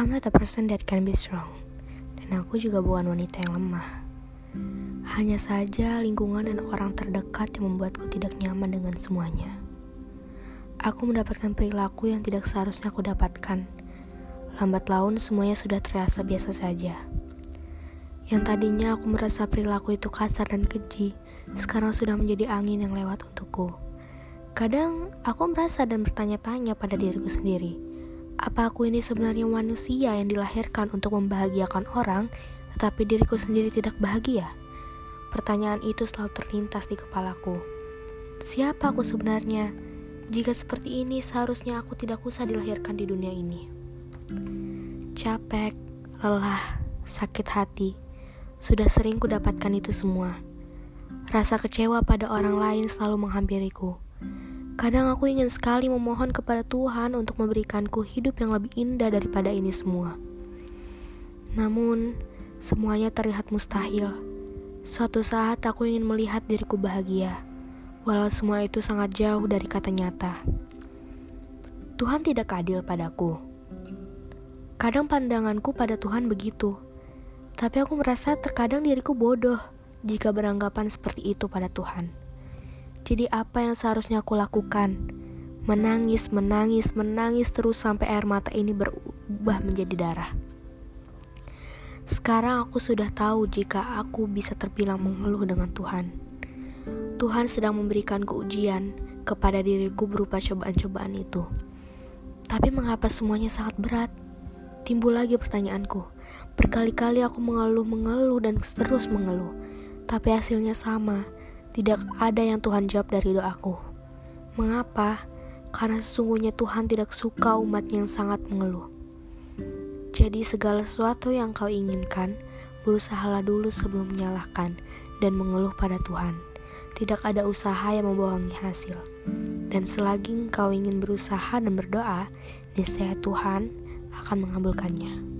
I'm not a person that can be strong. Dan aku juga bukan wanita yang lemah. Hanya saja lingkungan dan orang terdekat yang membuatku tidak nyaman dengan semuanya. Aku mendapatkan perilaku yang tidak seharusnya aku dapatkan. Lambat laun semuanya sudah terasa biasa saja. Yang tadinya aku merasa perilaku itu kasar dan keji, sekarang sudah menjadi angin yang lewat untukku. Kadang aku merasa dan bertanya-tanya pada diriku sendiri, apa aku ini sebenarnya manusia yang dilahirkan untuk membahagiakan orang, tetapi diriku sendiri tidak bahagia? Pertanyaan itu selalu terlintas di kepalaku. Siapa aku sebenarnya? Jika seperti ini, seharusnya aku tidak usah dilahirkan di dunia ini. Capek, lelah, sakit hati, sudah sering kudapatkan itu semua. Rasa kecewa pada orang lain selalu menghampiriku. Kadang aku ingin sekali memohon kepada Tuhan untuk memberikanku hidup yang lebih indah daripada ini semua. Namun, semuanya terlihat mustahil. Suatu saat aku ingin melihat diriku bahagia walau semua itu sangat jauh dari kata nyata. Tuhan tidak adil padaku. Kadang pandanganku pada Tuhan begitu, tapi aku merasa terkadang diriku bodoh jika beranggapan seperti itu pada Tuhan. Jadi apa yang seharusnya aku lakukan? Menangis, menangis, menangis terus sampai air mata ini berubah menjadi darah. Sekarang aku sudah tahu jika aku bisa terbilang mengeluh dengan Tuhan. Tuhan sedang memberikan ujian kepada diriku berupa cobaan-cobaan itu. Tapi mengapa semuanya sangat berat? Timbul lagi pertanyaanku. Berkali-kali aku mengeluh-mengeluh dan terus mengeluh. Tapi hasilnya sama. Tidak ada yang Tuhan jawab dari doaku. Mengapa? Karena sesungguhnya Tuhan tidak suka umat yang sangat mengeluh. Jadi segala sesuatu yang kau inginkan, berusahalah dulu sebelum menyalahkan dan mengeluh pada Tuhan tidak ada usaha yang membohongi hasil. Dan selagi engkau ingin berusaha dan berdoa, niscaya Tuhan akan mengabulkannya.